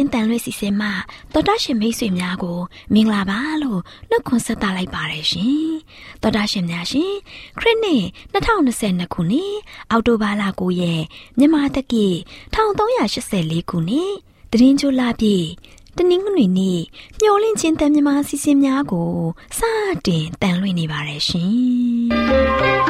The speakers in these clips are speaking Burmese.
AWR မျော်လင့်ခြင်းတန်လွဲ့စီစဉ်မှာတော်တာရှင်မိတ်ဆွေများကိုမင်္ဂလာပါလို့နှုတ်ခွန်းဆက်သလိုက်ပါတယ်ရှင်။တော်တာရှင်များရှင်ခရစ်နှစ်2022ခုနှစ်အောက်တိုဘာလ9ရက်မြန်မာတက္ကီ1384ခုနှစ်တရင်ချိုလာပြည့်တနင်္ဂနွေနေ့မျော်လင့်ခြင်းတန်မြမာစီစဉ်များကိုစတင်တန်လွှင့်နေပါတယ်ရှင်။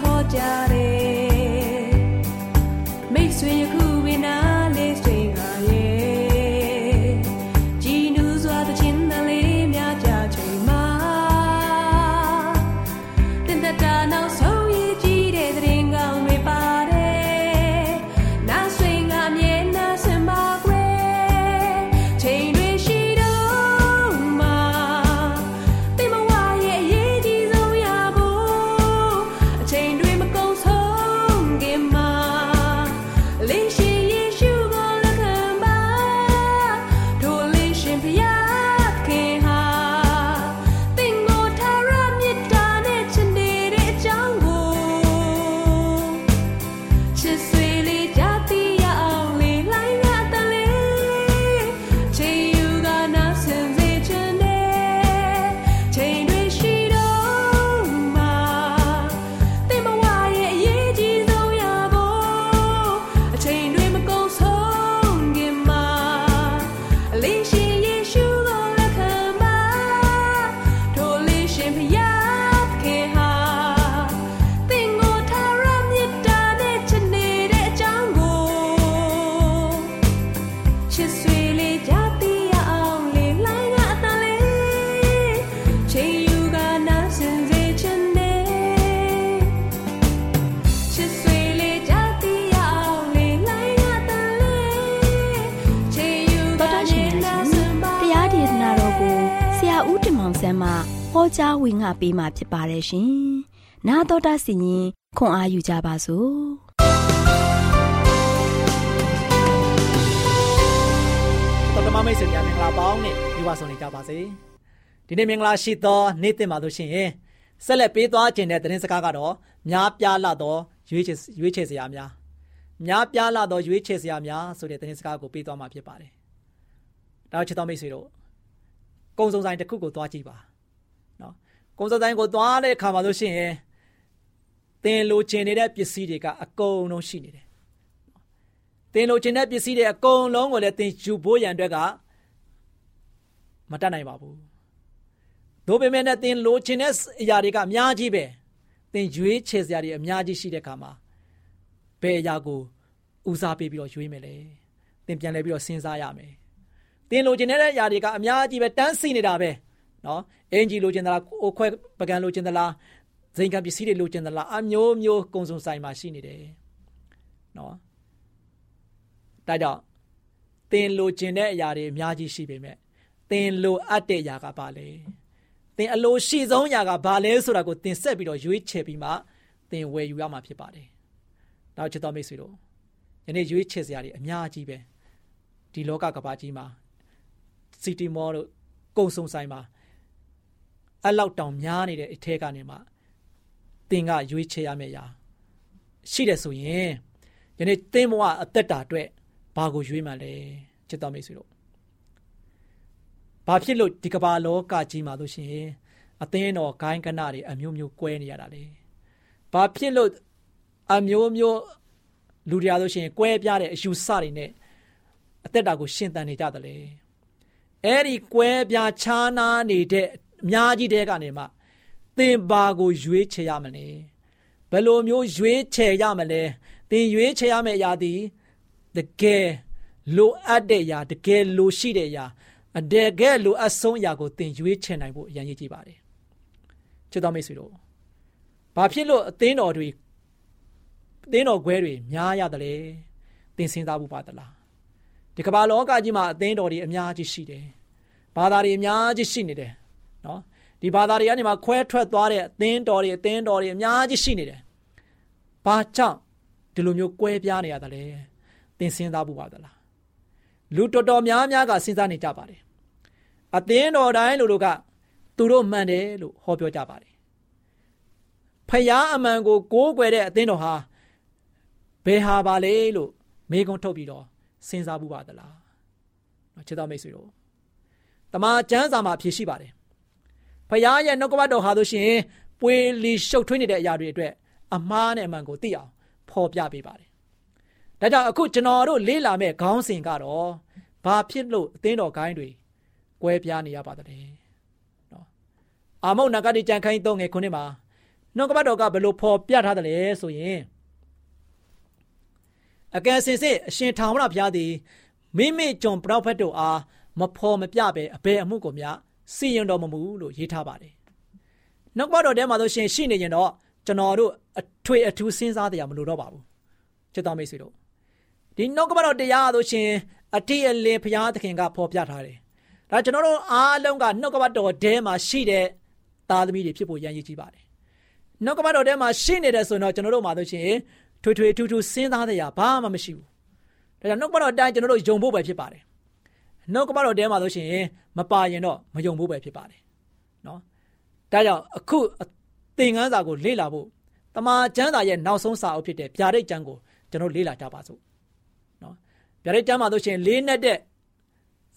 ဟောကြား ဝင်ငါပေးมาဖြစ်ပါတယ်ရှင်။နာတော်တာစီရင်ခွန်အားယူကြပါစို့။ဆွေများမင်္ဂလာပေါင်းနဲ့ဒီဝါဆောင်နေကြပါစေဒီနေ့မင်္ဂလာရှိသောနေ့တင်ပါလို့ရှိရင်ဆက်လက်ပေးသွားခြင်းတဲ့သတင်းစကားကတော့များပြားလာသောရွေးချယ်ရွေးချယ်စရာများများပြားလာသောရွေးချယ်စရာများဆိုတဲ့သတင်းစကားကိုပေးသွားမှာဖြစ်ပါတယ်ဒါချစ်တော်မိတ်ဆွေတို့ကုံစုံဆိုင်တစ်ခုကိုသွားကြည့်ပါနော် ကုံစုံဆိုင်ကိုသွားတဲ့အခါမှာလို့ရှိရင်သင်လိုချင်နေတဲ့ပစ္စည်းတွေကအကုန်လုံးရှိနေတယ်သင်လိုချင်တဲ့ပစ္စည်းတွေအကုန်လုံးကိုလည်းသင်ယူဖို့ရန်အတွက်ကမတတ်နိုင်ပါဘူး။ဒါပေမဲ့လည်းသင်လိုချင်တဲ့အရာတွေကအများကြီးပဲ။သင်ရွေးချယ်စရာတွေအများကြီးရှိတဲ့အခါမှာဘယ်အရာကိုဦးစားပေးပြီးတော့ရွေးမယ်လဲ။သင်ပြန်လဲပြီးတော့စဉ်းစားရမယ်။သင်လိုချင်တဲ့အရာတွေကအများကြီးပဲတန်းစီနေတာပဲ။ နော်။အင်ဂျီလိုချင်သလားအိုခွဲပကံလိုချင်သလားဇိမ်ကပစ္စည်းတွေလိုချင်သလားအမျိုးမျိုးကုံစုံဆိုင်မှာရှိနေတယ်။နော်။ဒါကြောင့်သင်လိုချင်တဲ့အရာတွေအများကြီးရှိပေမဲ့သင်လိုအပ်တဲ့အရာကဘာလဲသင်အလိုရှိဆုံးအရာကဘာလဲဆိုတာကိုသင်ဆက်ပြီးတော့ရွေးချယ်ပြီးမှသင်ဝယ်ယူရမှာဖြစ်ပါတယ်။နောက်ချစ်တော်မိတ်ဆွေတို့ယနေ့ရွေးချယ်စရာတွေအများကြီးပဲဒီလောကကဘာကြီးမှာစီတီမောတို့ကုံစုံဆိုင်မှာ အလောက်တောင်များနေတဲ့အထဲကနေမှသင်ကရွေးချယ်ရမယ့်အရာရှိတယ်ဆိုရင်ယနေ့သင်ဘဝအသက်တာအတွက်ဘာကိုရွေးမှလဲချစ်တော်မိတ်ဆွေတို့ဘာဖြစ်လို့ဒီကမ္ဘာလောကကြီးမှာလို့ရှိရင်အသင်းတော်ဂိုင်းကနတွေအမျိုးမျိုးကွဲနေရတာလေဘာဖြစ်လို့အမျိုးမျိုးလူတွေအားလို့ရှိရင်ကွဲပြားတဲ့အယူဆတွေနဲ့အသက်တာကိုရှင်သန်နေကြတယ်လေအဲ့ဒီကွဲပြားခြားနားနေတဲ့ အများကြီးတဲကနေမှသင်ဘာကိုရွေးချယ်ရမလဲဘယ်လိုမျိုးရွေးချယ်ရမလဲသင်ရွေးချယ်ရမယ့်အရာသည်တကယ်လိုအပ်တဲ့အရာတကယ်လိုရှိတဲ့အရာအတကယ်လိုအပ်ဆုံးအရာကိုသင်ရွေးချယ်နိုင်ဖို့အရင်ရည်ကြည့်ပါတယ်ချစ်တော်မိတ်ဆွေတို့ဘာဖြစ်လို့အသင်းတော်တွေအသင်းတော်ခွဲတွေများရတယ်လဲသင်စဉ်းစားဖို့ပါသလားဒီကမ္ဘာလောကကြီးမှာအသင်းတော်တွေအများကြီးရှိတယ်ဘာသာတွေအများကြီးရှိနေတယ် နော်ဒီဘာသာတွေကနေမှခွဲထွက်သွားတဲ့အသင်းတော်တွေအသင်းတော်တွေအများကြီးရှိနေတယ်ဘာကြောင့်ဒီလိုမျိုးကွဲပြားနေရတယ်လဲသင်စဉ်းစားဖို့ပါသလားလူတော်တော်များများကစဉ်းစားနေကြပါတယ်အသင်းတော်တိုင်းလူတို့ကသူတို့မှန်တယ်လို့ဟောပြောကြပါတယ်ဖယားအမှန်ကိုကိုးကွယ်တဲ့အသင်းတော်ဟာဘယ်ဟာပါလဲလို့မေးခွန်းထုတ်ပြီးတော့စဉ်းစားဖို့ပါသလားနော်ချစ်တော်မိတ်ဆွေတို့တမန်ကျမ်းစာမှာအဖြေရှိပါတယ် ဖယားရဲ့နှုတ်ကပတ်တော်ဟာဆိုရှင်ပွေလီရှုပ်ထွေးနေတဲ့အရာတွေအတွက်အမှားနဲ့အမှန်ကိုသိအောင်ဖော်ပြပေးပါတယ်ဒါကြောင့်အခုကျွန်တော်တို့လေးလာမဲ့ခေါင်းစဉ်ကတော့ဘာဖြစ်လို့အသင်းတော်ဂိုင်းတွေကွဲပြားနေရပါသလဲနော်အာမုတ်နဂတိကြံခိုင်းသုံးငယ်ခုနှစ်မှာနှုတ်ကပတ်တော်ကဘယ်လိုဖော်ပြထားသလဲဆိုရင်အကယ်စင်စစ်အရှင်ထာဝရဘုရားသည်မိမိကျွန်ပရောဖက်တို့အားမဖော်မပြပဲအဘယ်အမှုကိုများ စီရင်တော်မမူလို့ရေးထားပါတယ်နှုတ်ကပတ်တော်ထဲမှာဆိုရှင်ရှိနေရင်တော့ကျွန်တော်တို့အထွေအထူးစဉ်းစားတရားမလိုတော့ပါဘူးချစ်တော်မိတ်ဆွေတို့ဒီနှုတ်ကပတ်တော်တရားဆိုရှင်အတိအလင်းဘုရားသခင်ကဖော်ပြထားတယ်ဒါကျွန်တော်တို့အားလုံးကနှုတ်ကပတ်တော်ထဲမှာရှိတဲ့သားသမီးတွေဖြစ်ဖို့ရည်ရည်ကြီးပါတယ်နှုတ်ကပတ်တော်ထဲမှာရှိနေတယ်ဆိုတော့ကျွန်တော်တို့မှာဆိုရှင်ထွေထွေထူးထူးစဉ်းစားတရားဘာမှမရှိဘူးဒါကြောင့်နှုတ်ကပတ်တော်တိုင်းကျွန်တော်တို့ယုံဖို့ပဲဖြစ်ပါတယ် နှုတ်ကပတ်တော်ထဲမှာဆိုရှင်မပါရင်တော့မယုံဖို့ပဲဖြစ်ပါတယ်နော်ဒါကြောင့်အခုသင်ခန်းစာကိုလေ့လာဖို့တမန်ကျမ်းစာရဲ့နောက်ဆုံးစာအုပ်ဖြစ်တဲ့ဗျာဒိတ်ကျမ်းကိုကျွန်တော်လေ့လာကြပါစို့နော်ဗျာဒိတ်ကျမ်းမှာဆိုရှင်လေးနဲ့တဲ့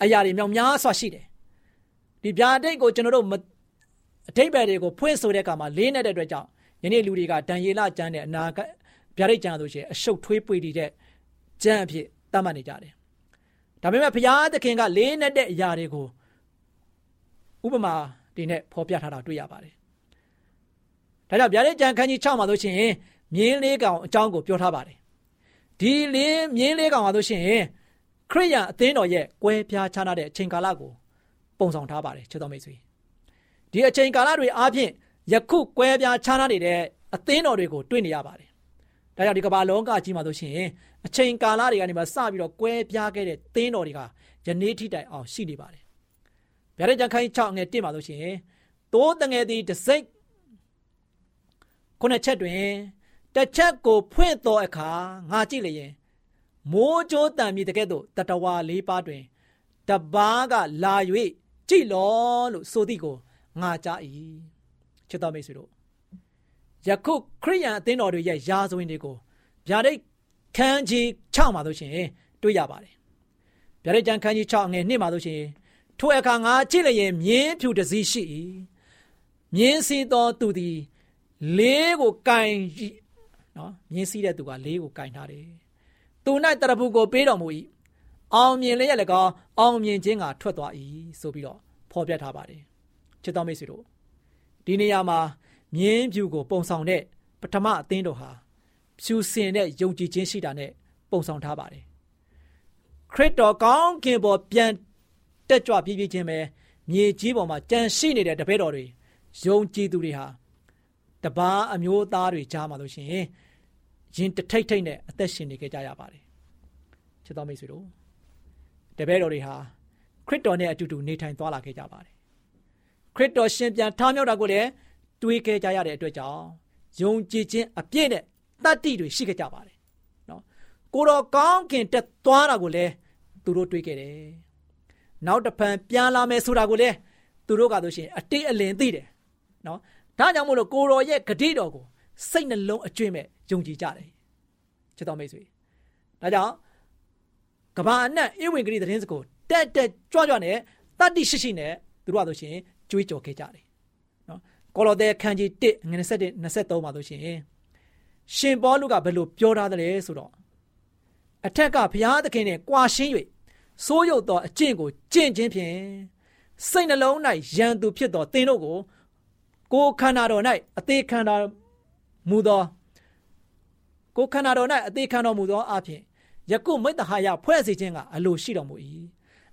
အရာတွေမြောက်များစွာရှိတယ်ဒီဗျာဒိတ်ကိုကျွန်တော်တို့အထိပ္ပယ်တွေကိုဖွင့်ဆိုတဲ့အခါမှာလေးနဲ့တဲ့အတွက်ကြောင့်ယနေ့လူတွေကတန်ရီလာကျမ်းနဲ့အနာကဗျာဒိတ်ကျမ်းဆိုရှင်အရှုပ်ထွေးပွေတဲ့ကျမ်းအဖြစ်သတ်မှတ်နေကြတယ် ဒါပေမဲ့ဘုရားသခင်ကလေးနဲ့တဲ့အရာတွေကိုဥပမာဒီနဲ့ဖော်ပြထားတာတွေ့ရပါတယ်ဒါကြောင့်ဗျာဒိတ်ကျမ်းခန်းကြီး6မှာဆိုရှင်မြင်းလေးကောင်အကြောင်းကိုပြောထားပါတယ်ဒီလင်းမြင်းလေးကောင်ပါဆိုရှင်ခရိယန်အသင်းတော်ရဲ့ကွဲပြားခြားနာတဲ့အချိန်ကာလကိုပုံဆောင်ထားပါတယ်ချစ်တော်မိတ်ဆွေဒီအချိန်ကာလတွေအားဖြင့်ယခုကွဲပြားခြားနာနေတဲ့အသင်းတော်တွေကိုတွေ့နေရပါတယ် ဒါကြောင့်ဒီကမ္ဘာလောကကြီးမှာဆိုရှင်အချိန်ကာလတွေကနေမှစပြီးတော့ကွဲပြားခဲ့တဲ့သင်းတော်တွေကယနေ့ထိတိုင်အောင်ရှိနေပါတယ်ဗျာဒိတ်ကျန်ခိုင်း6ငယ်1မှာဆိုရှင်တိုးတငယ်သည်တစိတ်ခုနှစ်ချက်တွင်တစ်ချက်ကိုဖွင့်သောအခါငါကြည့်လျင်မိုးကြိုးတံမြည်တကဲ့သို့တတဝါလေးပါးတွင်တပားကလာ၍ကြည်လောလို့ဆိုသည်ကိုငါကြား၏ချစ်တော်မိတ်ဆွေတို့ ယခုခရိယန်အသင်းတော်တွေရဲ့ယာဇဝင်တွေကိုဗျာဒိတ်ခန်းကြီး6မှာဆိုရှင်တွေ့ရပါတယ်ဗျာဒိတ်ကျမ်းခန်းကြီး6ငယ်1မှာဆိုရှင်ထိုအခါငါကြည့်လျင်မြင်းဖြူတစ်စီးရှိ၏မြင်းစီသောသူသည်လေးကိုကင်နော်မြင်းစီးတဲ့သူကလေးကိုကင်ထားတယ်သူ၌တရဖူကိုပေးတော်မူ၏အောင်မြင်လျက်လည်းကောင်းအောင်မြင်ခြင်းကထွက်သွား၏ဆိုပြီးတော့ဖော်ပြထားပါတယ်ချစ်တော်မိတ်ဆွေတို့ဒီနေရာမှာ မြင်းဖြူကိုပုံဆောင်တဲ့ပထမအသင်းတော်ဟာဖြူစင်တဲ့ယုံကြည်ခြင်းရှိတာနဲ့ပုံဆောင်ထားပါတယ်ခရစ်တော်ကောင်းခင်ပေါ်ပြန်တက်ကြွပြည့်ပြည့်ချင်းပဲမြေကြီးပေါ်မှာကြံရှိနေတဲ့တပည့်တော်တွေယုံကြည်သူတွေဟာတပားအမျိုးသားတွေကြားမှာလို့ရှိရင်ရင်တထိတ်ထိတ်နဲ့အသက်ရှင်နေကြကြရပါတယ်ချစ်တော်မိတ်ဆွေတို့တပည့်တော်တွေဟာခရစ်တော်နဲ့အတူတူနေထိုင်သွားလာခဲ့ကြပါတယ်ခရစ်တော်ရှင်ပြန်ထားမြောက်တာကိုလည်း တွေးခဲ့ကြရတဲ့အတွက်ကြောင့်ယုံကြည်ခြင်းအပြည့်နဲ့တတ္တိတွေရှိခဲ့ကြပါတယ်နော်ကိုတော်ကောင်းခင်တက်သွားတာကိုလည်းသူတို့တွေးခဲ့တယ်နောက်တစ်ဖန်ပြန်လာမယ်ဆိုတာကိုလည်းသူတို့ကဆိုရှင်အတိတ်အလင်သိတယ်နော်ဒါကြောင့်မို့လို့ကိုတော်ရဲ့ဂတိတော်ကိုစိတ်နှလုံးအကျွင့်မဲ့ယုံကြည်ကြတယ်ချစ်တော်မိတ်ဆွေဒါကြောင့်ကဘာအနက်ဧဝံဂေလိသတင်းစကိုတက်တက်ကြွကြွနဲ့တတ္တိရှိရှိနဲ့သူတို့ကဆိုရှင်ကြွေးကြော်ခဲ့ကြတယ်နော် ကောလောသဲခန်းကြီး1ငွေ27 23မှာဆိုရှင်ရှင်ပေါလုကဘယ်လိုပြောထားသလဲဆိုတော့အထက်ကဘုရားသခင်နဲ့ကြွာရှင်း၍စိုးရုပ်သောအကျင့်ကိုကျင့်ခြင်းဖြင့်စိတ်နှလုံး၌ယံသူဖြစ်သောသင်တို့ကိုကိုယ်ခန္ဓာတော်၌အသေးခံတော်မူသောကိုယ်ခန္ဓာတော်၌အသေးခံတော်မူသောအဖြစ်ယခုမိတ္တဟာယဖွဲ့စည်းခြင်းကအလိုရှိတော်မူ၏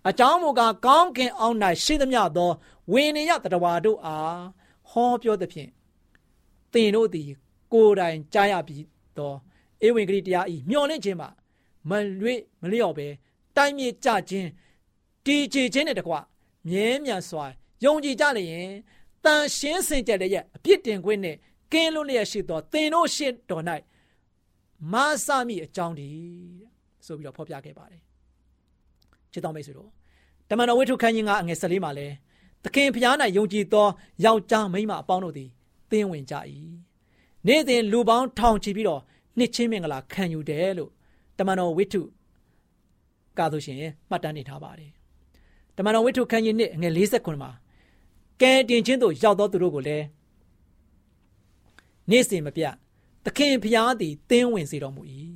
အကြောင်းမူကားကောင်းကင်အောင်၌ရှိသမျှသောဝိနည်းတတဝါတို့အား ဟောပြောသဖြင့်သင်တို့သည် ကိုယ်တိုင်ကြားရပြီးသောဧဝံဂေလိတရားဤမျှော်လင့်ခြင်းမှာမလွေ့မလျော့ပဲတိုင်းမြေကြခြင်းတည်ကြည်ခြင်းနဲ့တကွမြဲမြံစွာယုံကြည်ကြလျင်တန်ရှင်းစင်ကြတဲ့ရဲ့အပြစ်တင်ခွင့်နဲ့ကင်းလွတ်လျက်ရှိသောသင်တို့ရှေ့တော်၌မာစမိအကြောင်းတည်းဆိုပြီးတော့ဖော်ပြခဲ့ပါတယ်ချစ်တော်မိတ်ဆွေတို့တမန်တော်ဝိထုခန်းကြီးကအငယ်၁၄မှာလဲ သခင်ဖျား၌ယုံကြည်သောယောက်ျားမိန်းမအပေါင်းတို့သည်သင်ဝင်ကြ၏နေ့စဉ်လူပေါင်းထောင်ချီပြီးတော့နှစ်ချင်းမင်္ဂလာခံယူတယ်လို့တမန်တော်ဝိထုကဆိုရှင်မှတ်တမ်းနေထားပါတယ်တမန်တော်ဝိထုခန်းကြီးနှစ်အငယ်59မှာကဲတင်ချင်းတို့ရောက်သောသူတို့ကိုလည်းနေ့စဉ်မပြတ်သခင်ဖျားသည်သင်ဝင်စေတော်မူ၏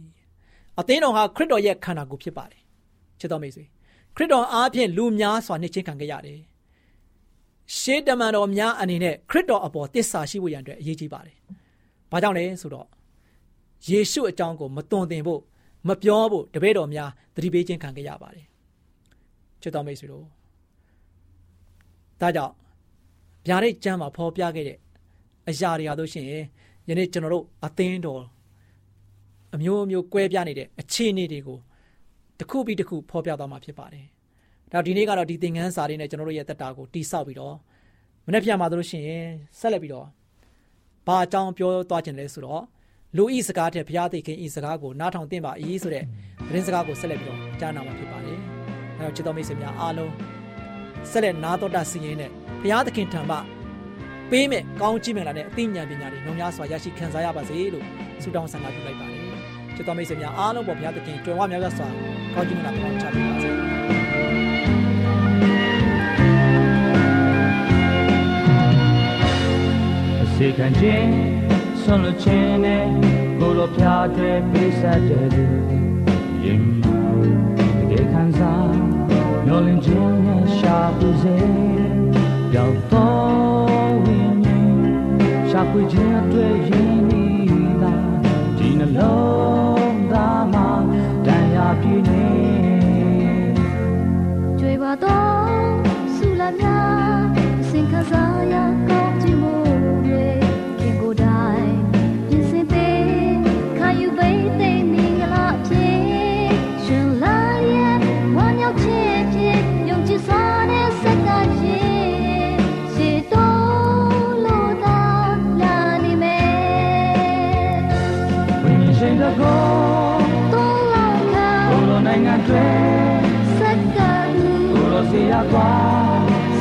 အသင်းတော်ဟာခရစ်တော်ရဲ့ခန္ဓာကိုယ်ဖြစ်ပါတယ်ချစ်တော်မိတ်ဆွေခရစ်တော်အားဖြင့်လူများစွာနှစ်ချင်းခံခဲ့ရတယ် ရှေးတမန်တော်များအနေနဲ့ခရစ်တော်အပေါ်တစ္ဆာရှိဖို့ရန်အတွက်အရေးကြီးပါတယ်ဘာကြောင့်လဲဆိုတော့ယေရှုအကြောင်းကိုမသွန်သင်ဖို့မပြောဖို့တပည့်တော်များသတိပေးခြင်းခံခဲ့ရပါတယ်ချစ်တော်မိတ်ဆွေတို့ဒါကြောင့်ဗျာဒိတ်ကျမ်းမှာဖော်ပြခဲ့တဲ့အရာတွေဟာတို့ရှင်ယနေ့ကျွန်တော်တို့အသင်းတော်အမျိုးမျိုးကွဲပြားနေတဲ့အခြေအနေတွေကိုတစ်ခုပြီးတစ်ခုဖော်ပြသွားမှာဖြစ်ပါတယ်။ ဒါဒီနေ့ကတော့ဒီသင်ခန်းစာလေးနဲ့ကျွန်တော်တို့ရဲ့တက်တာကိုတိဆောက်ပြီးတော့မနေ့ပြန်မှာတို့ရှင်ဆက်လက်ပြီးတော့ဘာအကြောင်းပြောသွားခြင်းလဲဆိုတော့လူဤစကားတဲ့ဘုရားသခင်ဤစကားကိုနားထောင်သင့်ပါ၏ဆိုတဲ့သတင်းစကားကိုဆက်လက်ပြီးတော့ကြားနာမှာဖြစ်ပါတယ်။အဲတော့ချစ်တော်မိတ်ဆွေများအားလုံးဆက်လက်နားတော်တာစီရင်နဲ့ဘုရားသခင်ထံမှပေးမဲ့ကောင်းချီးမင်္ဂလာနဲ့အသိဉာဏ်ပညာတွေလုံများစွာရရှိခံစားရပါစေလို့ဆုတောင်းဆန္ဒပြုလိုက်ပါတယ်။ချစ်တော်မိတ်ဆွေများအားလုံးပေါ်ဘုရားသခင်ကြွယ်ဝများစွာကောင်းချီးမင်္ဂလာပေါင်းချပေး စေ။အစေခံခြင်းဆွန်လို့ခြင်းနဲ့ကိုလိုဖျားတဲ့ပိစတဲ့ရင်တကယ်ခံစားမျောလင်းခြင်းနဲ့ရှာပူစေရောက်တော့ဝင်းရှာဖွေခြင်းအတွက်ရင်းနှီးလာဒီနှလုံးသားမှာတန်ရာပြည့်နေကြွေပါတော့ဆူလာများစင်ခစားရ လကောတော်လာကဘလိုနိုင်ငံတွေစက္ကလူဘလိုစီရပါ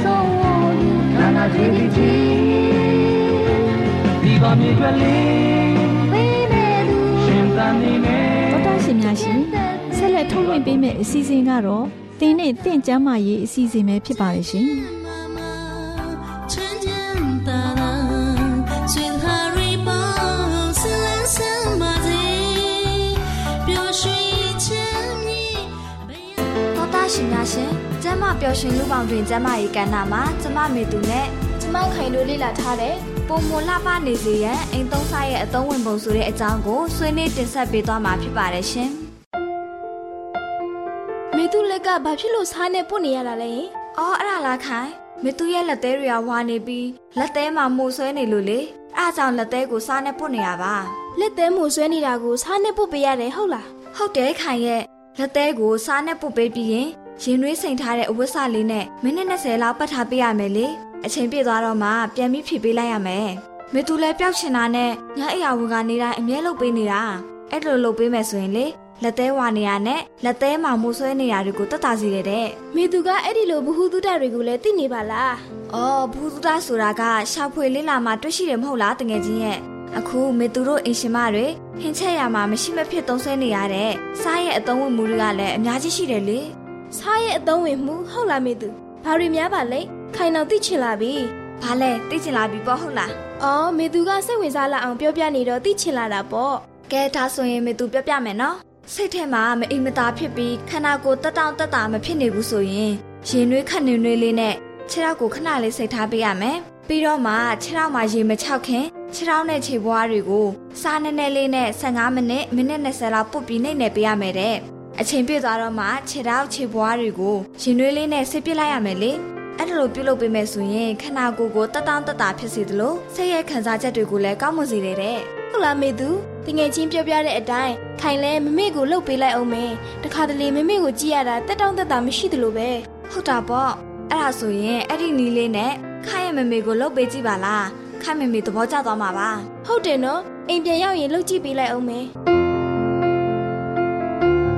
ဆောဝလူခန္ဓာကြီးကြီးဒီပါမြေကြလေးပေးမယ်လူရှင်သန်နေမယ်ဒေါက်တာရှင်များရှင်ဆက်လက်ထုတ်လွှင့်ပေးမယ့်အစီအစဉ်ကတော့တင်းနဲ့တင့်ကျမ်းမာရေးအစီအစဉ်ပဲဖြစ်ပါလိမ့်ရှင်။ ပျော်ရွှင်လူပေါင်းတွင်ကျမ်းမရေးကဏ္ဍမှာကျမမေသူနဲ့ကျမခိုင်တို့လေ့လာထားတဲ့ပုံမလှပနေစေရန်အိမ်သုံးစားရဲ့အသုံးဝင်ပုံဆိုတဲ့အကြောင်းကိုဆွေးနွေးတင်ဆက်ပေးသွားမှာဖြစ်ပါတယ်ရှင်မေသူလက်ကဘာဖြစ်လို့စားနဲ့ပုတ်နေရတာလဲ။အော်အဲ့ဒါလားခိုင်မေသူရဲ့လက်သေးတွေကဝါနေပြီးလက်သေးမှာမှုဆွဲနေလို့လေ။အားကြောင့်လက်သေးကိုစားနဲ့ပုတ်နေရပါလက်သေးမှုဆွဲနေတာကိုစားနဲ့ပုတ်ပေးရတယ်ဟုတ်လား။ဟုတ်တယ်ခိုင်ရဲ့လက်သေးကိုစားနဲ့ပုတ်ပေးပြီးရင် ရင်နှွေးစိန်ထားတဲ့အဝတ်စလေးနဲ့မိနစ်20လောက်ပတ်ထားပေးရမယ်လေ။အချိန်ပြည့်သွားတော့မှပြန်ပြီးဖြည့်ပေးလိုက်ရမယ်။မေသူလည်းပျောက်ချင်တာနဲ့ညအိယာဝန်ကနေတိုင်းအမြဲလုပ်ပေးနေတာ။အဲ့လိုလုပ်ပေးမယ်ဆိုရင်လေလက်သေးဝါနေရနဲ့လက်သေးမှာမှုဆွဲနေရတွေကိုတတ်တာစီတယ်တဲ့။မေသူကအဲ့ဒီလိုဘ ഹു တုဒတွေကိုလည်းသိနေပါလား။အော်ဘူးသူဒဆိုတာကရှာဖွေလေးလာမှတွေ့ရှိတယ်မဟုတ်လားတငယ်ချင်းရဲ့။အခုမေသူတို့အင်ရှင်မတွေဟင်းချက်ရမှာမရှိမဖြစ်သုံးဆွဲနေရတဲ့စားရဲ့အသုံးဝင်မှုတွေကလည်းအများကြီးရှိတယ်လေ စားရဲ့အသုံးဝင်မှုဟုတ်လားမေသူဘာတွေများပါလဲခိုင်တော့သိချင်လာပြီ။ဘာလဲသိချင်လာပြီပေါ့ဟုတ်လားအော်မေသူကစိတ်ဝင်စားလာအောင်ပြောပြနေတော့သိချင်လာတာပေါ့။ကဲဒါဆိုရင်မေသူပြပြမယ်နော်။စိတ်ထဲမှာမအိမ်မသာဖြစ်ပြီးခန္ဓာကိုယ်တက်တောင့်တက်တာမဖြစ်နေဘူးဆိုရင်ရင်နှွေးခက်နေနှွေးလေးနဲ့ခြေထောက်ကိုခဏလေးစိတ်ထားပေးရမယ်။ပြီးတော့မှခြေထောက်မှာရေမချောက်ခင်ခြေထောက်နဲ့ခြေဘွားတွေကိုစားနည်းနည်းလေးနဲ့15မိနစ်မိနစ်20လောက်ပုတ်ပြီးနှိပ်နေပေးရမယ်တဲ့။ အချိန်ပြည့်သွားတော့မှခြေထောက်ခြေဘွားတွေကိုရင်နှွေးလေးနဲ့ဆေးပစ်လိုက်ရမယ်လေ။အဲ့ဒါလိုပြုလုပ်ပေးမယ်ဆိုရင်ခန္ဓာကိုယ်ကိုတက်တောင့်တက်တာဖြစ်စေသလိုစိတ်ရဲ့ခံစားချက်တွေကိုလည်းကောင်းမွန်စေတယ်တဲ့ဟုတ်လားမေသူတငယ်ချင်းပြောပြတဲ့အတိုင်းခိုင်လဲမမေကိုလှုပ်ပေးလိုက်အောင်မယ်တခါတလေမမေကိုကြည့်ရတာတက်တောင့်တက်တာမရှိသလိုပဲဟုတ်တာပေါ့အဲ့ဒါဆိုရင်အဲ့ဒီနီးလေးနဲ့ခိုင်ရဲ့မမေကိုလှုပ်ပေးကြည့်ပါလားခိုင်မမေသဘောကျသွားမှာပါဟုတ်တယ်နော်အိမ်ပြန်ရောက်ရင်လှုပ်ကြည့်ပေးလိုက်အောင်မယ်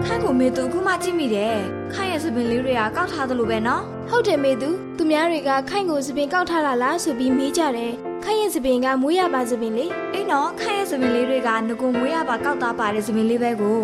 ခိုင်ကိုမေသူအခုမှကြည့်မိတယ်ခိုင်ရဲ့စပင်လေးတွေကကောက်ထားသလိုပဲနော်ဟုတ်တယ်မေသူသူများတွေကခိုင်ကိုစပင်ကောက်ထားတာလားဆိုပြီးမေးကြတယ်ခိုင်ရဲ့စပင်ကမွေးရပါစပင်လေအေးနော်ခိုင်ရဲ့စပင်လေးတွေကငကုံမွေးရပါကောက်သားပါတဲ့စပင်လေးပဲကို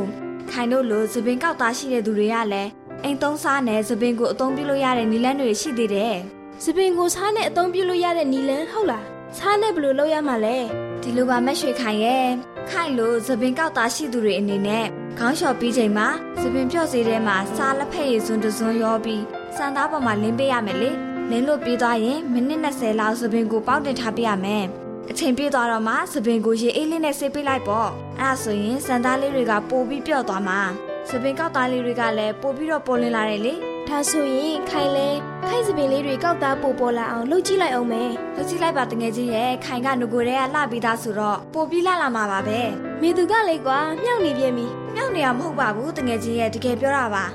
ခိုင်တို့လိုစပင်ကောက်သားရှိတဲ့သူတွေကလည်းအိမ်သုံးစားနဲ့စပင်ကိုအသုံးပြုလို့ရတဲ့နီလန်းတွေရှိသေးတယ်စပင်ကိုစားနဲ့အသုံးပြုလို့ရတဲ့နီလန်ဟုတ်လားစားနဲ့ဘယ်လိုလုပ်ရမှာလဲဒီလိုပါမက်ရွှေခိုင်ရဲ့ခိုင်လိုသပင်ကောက်သားရှိသူတွေအနေနဲ့ ခေါင်းလျှော်ပြီးချိန်မှာသပင်ပြော့စေးထဲမှာစားလက်ဖက်ရည်စွန်းတစ်စွန်းရောပြီးစံသားပေါ်မှာလင်းပေးရမယ်လေလင်းလို့ပြီးသွားရင်မိနစ်20လောက်သပင်ကိုပေါက်တင်ထားပေးရမယ်အချိန်ပြည့်သွားတော့မှသပင်ကိုရေအေးလေးနဲ့ဆေးပေးလိုက်ပေါ့အဲ့ဒါဆိုရင်စံသားလေးတွေကပိုပြီးပြော့သွားမှာသပင်ကောက်သားလေးတွေကလည်းပိုပြီးတော့ပေါ်လင်းလာတယ်လေ ဒါဆိုရင်ခိုင်လဲခိုင်စပင်လေးတွေကောက်သားပို့ပေါ်လာအောင်လှုပ်ကြည့်လိုက်အောင်မယ်လုပ်ကြည့်လိုက်ပါတငယ်ချင်းရဲ့ခိုင်ကငကိုတွေကလှပြီးသားဆိုတော့ပိုပြီးလှလာမှာပါပဲမေသူကလေကွာမြောက်နေပြန်ပြီမြောက်နေရမဟုတ်ပါဘူးတငယ်ချင်းရဲ့တကယ်ပြောတာပါ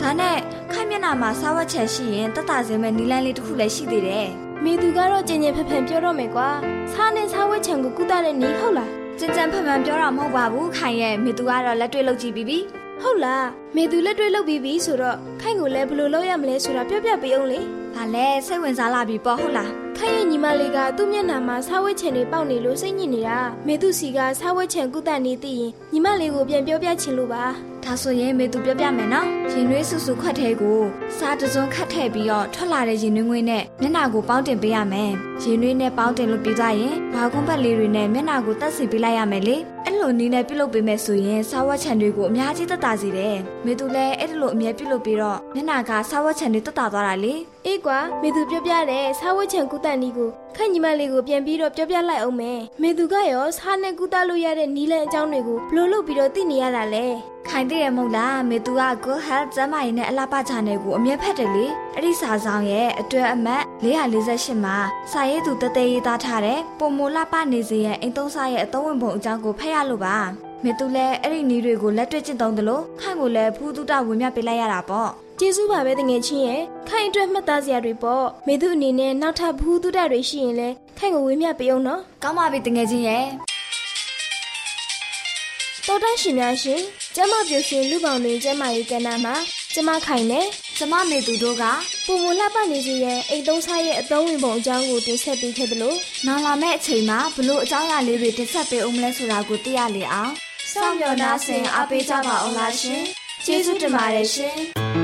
ဒါနဲ့ခိုင်မျက်နှာမှာစားဝတ်ချက်ရှိရင်တက်တာစင်းမဲ့နီလန်းလေးတစ်ခုလည်းရှိသေးတယ်မေသူကတော့ကြင်ကြင်ဖက်ဖက်ပြောတော့မယ်ကွာစားနဲ့စားဝဲချံကိုကုသတဲ့နီးဟုတ်လားကြင်ကြံဖန်ဖန်ပြောတာမဟုတ်ပါဘူးခိုင်ရဲ့မေသူကတော့လက်တွေ့လုပ်ကြည့်ပြီးပြီ ဟုတ်လားမေသူလက်တွေ့လုပ်ပြီးပြီဆိုတော့ခိုင်ကိုလည်းဘယ်လိုလုပ်ရမလဲဆိုတာပြောပြပေးအောင်လေ။ဘာလဲစိတ်ဝင်စားလာပြီပေါ့ဟုတ်လားခိုင်ရဲ့ညီမလေးကသူ့မျက်နှာမှာစားဝဲချံတွေပေါက်နေလို့စိတ်ညစ်နေတာမေသူစီကစားဝဲချံကုသနေသိရင်ညီမလေးကိုပြန်ပြောပြချင်လို့ပါ။ ဒါဆိုရင်မေသူပြောပြမယ်နော်။ရင်နွေးဆူဆူခွက်ထဲကိုစားတစ်စုံခတ်ထည့်ပြီးတော့ထွက်လာတဲ့ရင်နွေးငွေနဲ့မျက်နှာကိုပေါင်းတင်ပေးရမယ်။ရင်နွေးနဲ့ပေါင်းတင်လို့ပြီးသွားရင်ဘာကွန်းပတ်လေးတွေနဲ့မျက်နှာကိုတက်စီပေးလိုက်ရမယ်လေ။အဲ့လိုနည်းနဲ့ပြုလုပ်ပေးမယ်ဆိုရင်စားဝတ်ချံတွေကိုအများကြီးတက်တာစေတယ်။မေသူလည်းအဲ့ဒီလိုအမြဲပြုလုပ်ပြီးတော့မျက်နှာကစားဝတ်ချံတွေတက်တာသွားတာလေ။အေးကွာမေသူပြောပြတဲ့စားဝဲချံကုသနီးကိုခိုင်ညီမလေးကိုပြန်ပြီးတော့ပြောပြလိုက်အောင်မယ်မေသူကရောစားနဲ့ကုသလို့ရတဲ့နီးလန်းအကြောင်းတွေကိုဘယ်လိုလုပ်ပြီးတော့သိနေရတာလဲ ခိုင်တည့်ရမဟုတ်လားမေသူက Good Health ကျန်းမာရေးနဲ့အလားပါ channel ကိုအမြဲဖတ်တယ်လေအဲ့ဒီစာဆောင်ရဲ့အတွဲအမှတ်448မှာစာရေးသူတသေးရေးသားထားတဲ့ပုံမလာပနေစေရဲ့အိမ်သုံးစားရဲ့အသုံးဝင်ပုံအကြောင်းကိုဖတ်ရလို့ပါမေသူလည်းအဲ့ဒီနည်းတွေကိုလက်တွေ့ကျင့်သုံးတယ်လို့ခိုင်ကိုလည်းဖူးတုတဝင်မြပေးလိုက်ရတာပေါ့ကျေးဇူးပါပဲတငယ်ချင်းရဲ့ခိုင်အတွက်မှတ်သားစရာတွေပေါ့မေသူအနေနဲ့နောက်ထပ်ဘူးတုဒတွေရှိရင်လဲခိုင်ကိုဝေမျှပေးအောင်နော်ကောင်းပါပြီတငယ်ချင်းရဲ့ တော်တရှင်များရှင်ကျမပြူရှင်လူပေါင်းတွင်ကျမရေးကဏ္ဍမှာကျမခိုင်နဲ့ကျမမေသူတို့ကပုံမလှပနေစေတဲ့အိမ်သုံးစားရဲ့အသုံးဝင်ပုံအကြောင်းကိုတင်ဆက်ပေးခဲ့သလိုနောင်လာမယ့်အချိန်မှာဘလို့အကြောင်းအရာလေးတွေတင်ဆက်ပေးအောင်မလဲဆိုတာကိုသိရလေအောင်စောင့်မျှော်နှားဆင်အားပေးကြပါအောင်လားရှင်ကျေးဇူးတင်ပါတယ်ရှင်